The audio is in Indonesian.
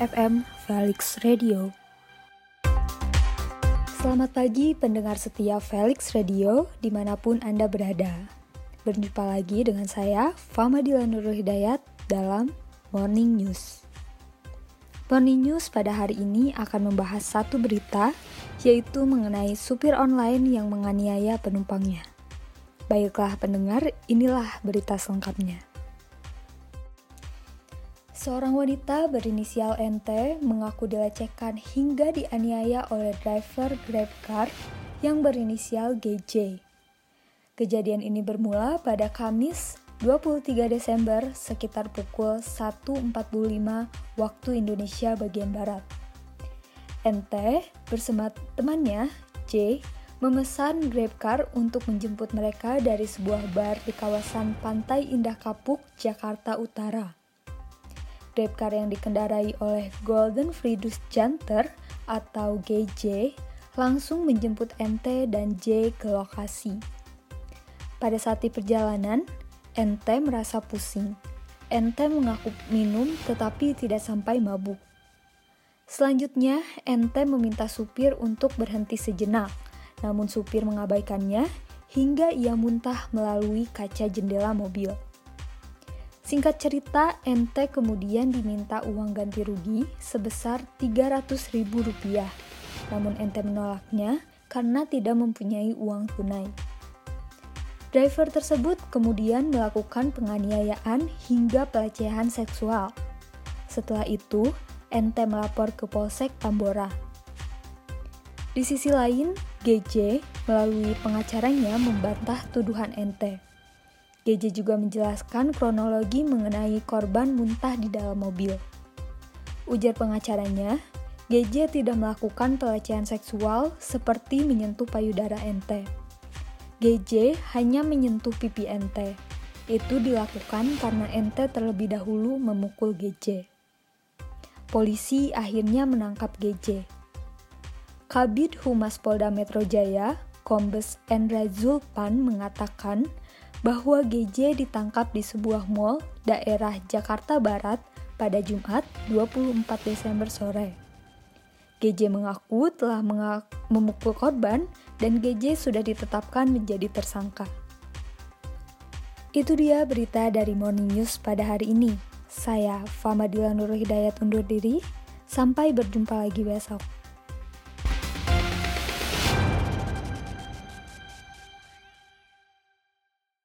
FM Felix Radio. Selamat pagi pendengar setia Felix Radio di mana pun Anda berada. Berjumpa lagi dengan saya, Fama Nurul Hidayat dalam Morning News. Morning News pada hari ini akan membahas satu berita, yaitu mengenai supir online yang menganiaya penumpangnya. Baiklah pendengar, inilah berita selengkapnya. Seorang wanita berinisial NT mengaku dilecehkan hingga dianiaya oleh driver GrabCar yang berinisial GJ. Kejadian ini bermula pada Kamis 23 Desember sekitar pukul 1.45 waktu Indonesia bagian Barat. NT bersama temannya, J, memesan GrabCar untuk menjemput mereka dari sebuah bar di kawasan Pantai Indah Kapuk, Jakarta Utara. Grabcar yang dikendarai oleh Golden Friedus Janter atau GJ langsung menjemput NT dan J ke lokasi. Pada saat di perjalanan, NT merasa pusing. NT mengaku minum tetapi tidak sampai mabuk. Selanjutnya, NT meminta supir untuk berhenti sejenak, namun supir mengabaikannya hingga ia muntah melalui kaca jendela mobil. Singkat cerita, NT kemudian diminta uang ganti rugi sebesar Rp300.000. Namun NT menolaknya karena tidak mempunyai uang tunai. Driver tersebut kemudian melakukan penganiayaan hingga pelecehan seksual. Setelah itu, NT melapor ke Polsek Tambora. Di sisi lain, GJ melalui pengacaranya membantah tuduhan NT. GJ juga menjelaskan kronologi mengenai korban muntah di dalam mobil. Ujar pengacaranya, GJ tidak melakukan pelecehan seksual seperti menyentuh payudara NT. GJ hanya menyentuh pipi NT. Itu dilakukan karena NT terlebih dahulu memukul GJ. Polisi akhirnya menangkap GJ. Kabid Humas Polda Metro Jaya, Kombes Endra Zulpan mengatakan bahwa GJ ditangkap di sebuah mall daerah Jakarta Barat pada Jumat 24 Desember sore. GJ mengaku telah memukul korban dan GJ sudah ditetapkan menjadi tersangka. Itu dia berita dari Morning News pada hari ini. Saya Famadila Nurul Hidayat undur diri. Sampai berjumpa lagi besok.